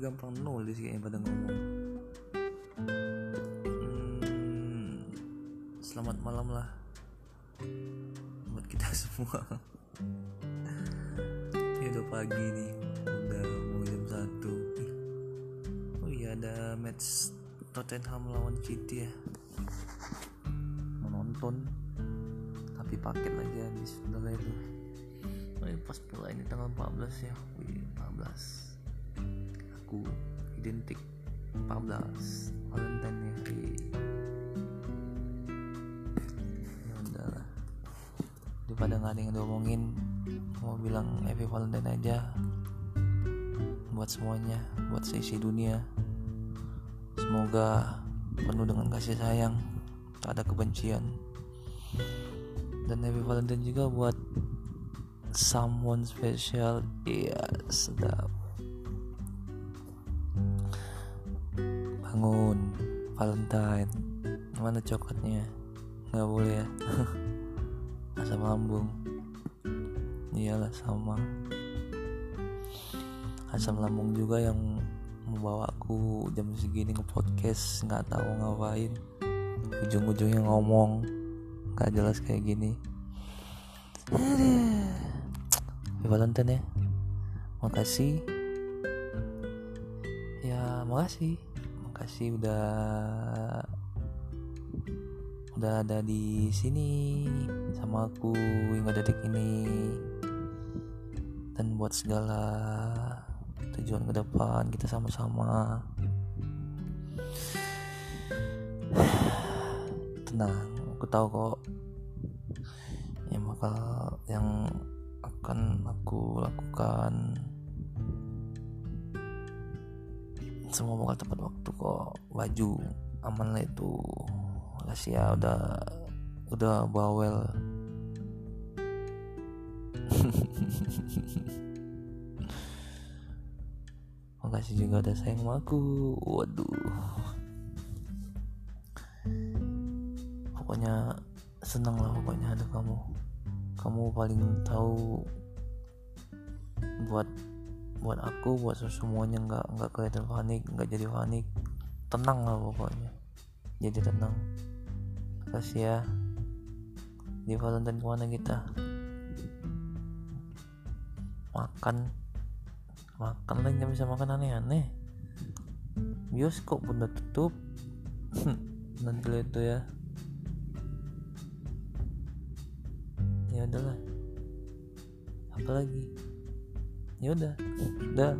gampang nulis kayaknya pada ngomong. Hmm, selamat malam lah buat kita semua. Ini udah pagi nih udah mau jam satu. Oh iya ada match Tottenham lawan City ya. Menonton tapi paket lagi habis udah itu. Oh, ini pas pula ini tanggal 14 ya. Wih, 14 aku identik. 14 Valentine Wih. ya udahlah daripada nggak ada yang diomongin. Mau bilang happy Valentine aja. Buat semuanya buat seisi dunia. Semoga penuh dengan kasih sayang. Tak ada kebencian. Dan happy Valentine juga buat someone special. Iya sedap bangun Valentine. Mana coklatnya? Nggak boleh ya. Asam lambung. Iyalah sama. Asam lambung juga yang membawa aku jam segini nge podcast nggak tahu ngapain. Ujung-ujungnya ngomong. Nggak jelas kayak gini. Happy Valentine ya. Makasih. Ya makasih makasih udah udah ada di sini sama aku hingga detik ini. Dan buat segala tujuan ke depan kita sama-sama. Tenang aku tahu kok. Yang bakal yang akan aku lakukan semua bakal tepat waktu kok. Baju aman lah itu. Makasih ya udah udah bawel. Makasih juga udah sayang sama aku. Waduh. Pokoknya senang lah pokoknya ada kamu. Kamu paling tahu buat buat aku buat semuanya nggak nggak kelihatan panik nggak jadi panik. Tenang lah pokoknya. Jadi tenang. Kasih ya. Di Valentine ke mana kita? Makan. Makan lagi nggak bisa makan aneh-aneh. Bioskop pun udah tutup. Nanti lihat tuh ya. Ya udahlah. Apa lagi ya udah udah